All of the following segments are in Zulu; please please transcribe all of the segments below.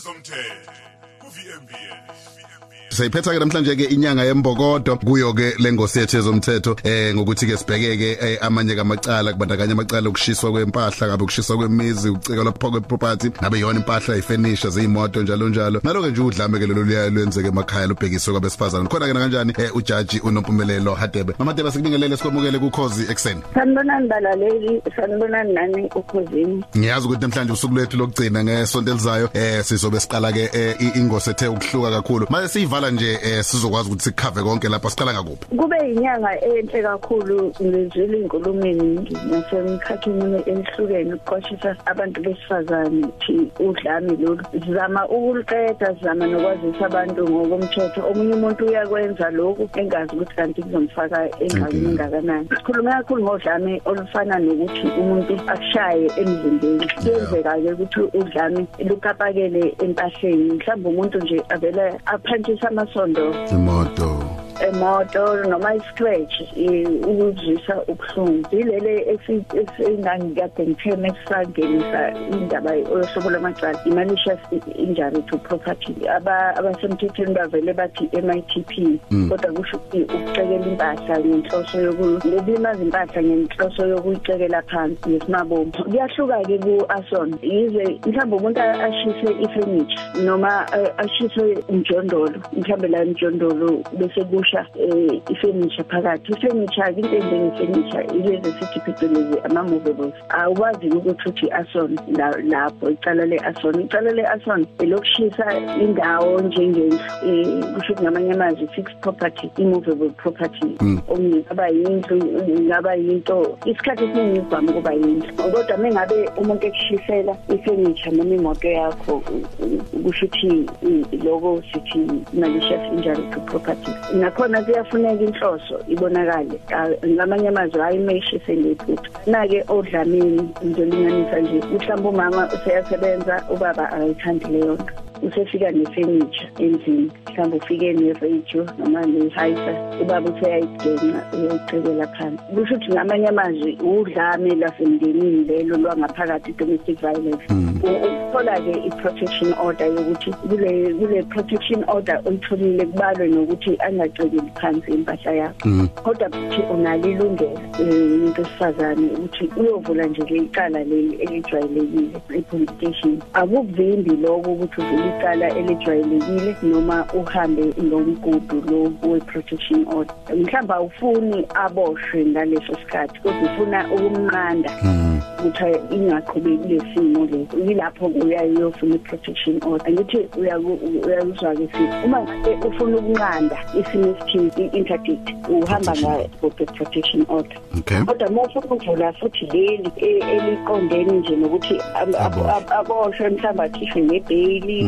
ezomthetho Sayiphetha ke namhlanje ke inyanga yembokodo. Kuyo ke lengosi yethu ezomthetho eh ngokuthi ke sibheke ke eh, amanye kamacala kubandakanya amacala okushiswa kwempahla ngabe ukushiswa kwemizi ucikela phokwe property ngabe yona impahla ifurniture zeimoto njalo njalo. Naloke nje udlame ke lolu liya lwenzeke emakhaya lobhekiswe kwabesifazana khona ke kanjani eh ujaji unompumelelo Hadebe. Mama Hadebe sikubingelele sikwamukele kukhozi ekseni sanibonani balaleli sanibonani nani ukhosini ngiyazi ukuthi namhlanje usuku lwethu lokugcina ngesonto elizayo eh sizobe siqala ke eh, i- ingosi ethe ukuhluka kakhulu. Manje siyivala nje eh, sizokwazi ukuthi sikhave konke lapha siqala ngakuphi kube inyanga enhle kakhulu ngizwile inkulumo eningi nasemkhakheni elihlukene ukuqwashisa abantu besifazane ukuthi udlame lolu. Sizama ukuliqeda sizama nokwazisa abantu ngokomthetho. Omunye umuntu uyakwenza lokhu engazi ukuthi kanti kuzomfaka engxakini engakanani. Sikhulume kakhulu ngodlame olufana nokuthi umuntu akushaye emzimbeni. Kuyenzeka-ke ukuthi udlame lukapakele empahleni mhlawumbe umuntu nje avele aphantshise amasondo. Imoto. Emoto noma i-scratch eh, ukuzwisa ubuhlungu. Yilele esingangikade ngitheme esisangenisa indaba yohlobo lwamacala i-malicious injury to property. Aba- abasemthethweni bavele bathi M.I.T.P kodwa kusho ukuthi ukucekela impahla ngenhloso yokulimaza impahla ngenhloso yokuyicekela phansi ngesimabomu kuyahluka-ke ku-ason. Yize mhlawumbe umuntu ashise ifurniture noma eh, ashise umjondolo mhlawumbe la mjondolo bese kusha eh, ifurniture phakathi. Ifurniture-ke into enjengefurniture ilezi esithi phecelezi ama-movables awukwazi ukuthi uthi i-ason la- lapho icala le-ason. Icala le-ason elokushisa indawo njengendlu um kusho ukuthi ngamanye amazwi fixed property immovable property. Okungaba yindlu ingaba yinto isikhathi esiningi ivame ukuba yindlu. Kodwa mengabe umuntu ekushisela ifurniture noma imoto yakho u- u- kusho ukuthi i- loko sithi malicious injury to property. Nakhona kuyafuneka inhloso ibonakale. Ah, ngamanye amazwi hayi meyishise ngephutha. Na-ke odlameni ngizolinganisa nje mhlawumbe umama useyasebenza ubaba akayithandi leyo nto. Usefika nefurniture endlini mhlawumbe ufike ne-radio noma ne-hiser ubaba useyayigenca uyayicekela phansi. Kusho ukuthi ngamanye amazwi udlame lwasemndenini lelo lwangaphakathi i-domestic violence. U- ukuthola-ke i-protection order yokuthi kule kule protection order oyitholile kubalwe nokuthi angacekeli phansi impahla yakho. Kodwa futhi unalo ilungelo um umuntu wesifazane ukuthi uyovula nje le icala leli elijwayelekile i-police station. Akuvimbi lokho ukuthi uvule icala elijwayelekile noma uhambe lomgudu lo we-protection order. Mhlawumbe awufuni aboshwe ngaleso sikhathi kodwa ufuna ukumnqanda. Ukuthi ingaqhubeki kule simo leso yilapho uyayofuna i-protection order. Angithi uyaku- uyakuzwa-ke sithi uma ngabe ufuna ukunqanda isimo esithile i-interdict uhamba nga-protection order. Okay. Kodwa uma ufuna ukuvula futhi leli e- eliqondene nje nokuthi ab- ab- Aboshwe. ab- aboshwe mhlawumbe akhishwe nebheyili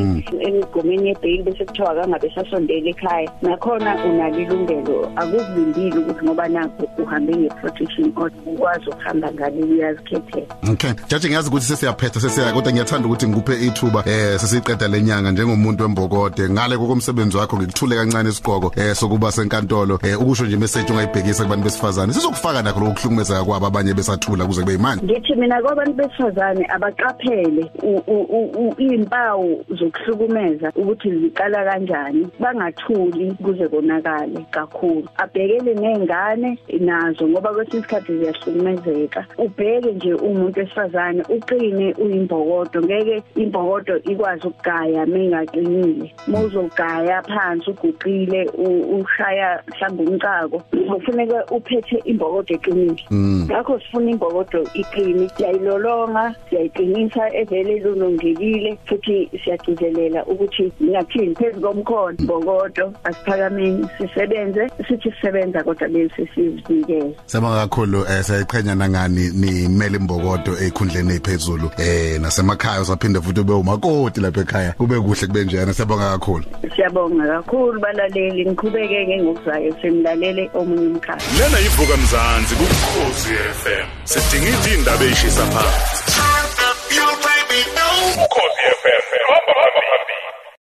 emigomeni yebheyili bese kuthiwa akangabe sasondela ekhaya. Nakhona unalo ilungelo akukuvimbile ukuthi ngoba nakho uhambe nge-protection order ukwazi ukuhamba ngaleli uyazikhethela. Okay. Jaji ngiyazi ukuthi sesiyaphetha sesiya kodwa ngiyathanda ukuthi ngikuphe ithuba eh sesiqeda lenyanga njengomuntu wembokode ngale kokumsebenzi wakho ngikuthule kancane isigqoko eh sokuba senkantolo eh ukusho nje message ungayibhekisa kubantu besifazane sizokufaka nakho lokuhlukumeza kwabo abanye besathula kuze kube imani. ngithi mina kwabantu besifazane abaqaphele u- u- u- u- iy'mpawu zokuhlukumeza ukuthi ziqala kanjani bangathuli kuze konakale kakhulu abhekele ney'ngane nazo ngoba kwesinye isikhathi ziyahlukumezeka ubheke nje umuntu wesifazane uqine uyimbokodo ngeke imbokodo ikwazi ukugaya mengaqinile muzogaya phansi uguqile ushaya mhlawumbe umcako kufuneka uphethe imbokodo eqinile ngakho sifuna imbokodo iqine siyayilolonga siyayiqinisa evele lulungekile futhi siyagcizelela ukuthi ngingathini phezu komkhono imbokodo asiphakameni sisebenze sithi sisebenza kodwa bese sizinikeza Sema kakhulu eh siyayiqhenya nangani nimele imbokodo ekhundleni eziphezulu eh nasemakhaya usaphinde futhi ube umakoti lapha ekhaya. Kube kuhle kube njena siyabonga kakhulu. siyabonga kakhulu balaleli. Ngiqhubeke-ke ngokuzayo semlalele omunye umkhaya. Lena yivuka mzansi kukhozi FM sidinga indaba eyishisa phansi. Ukhozi FM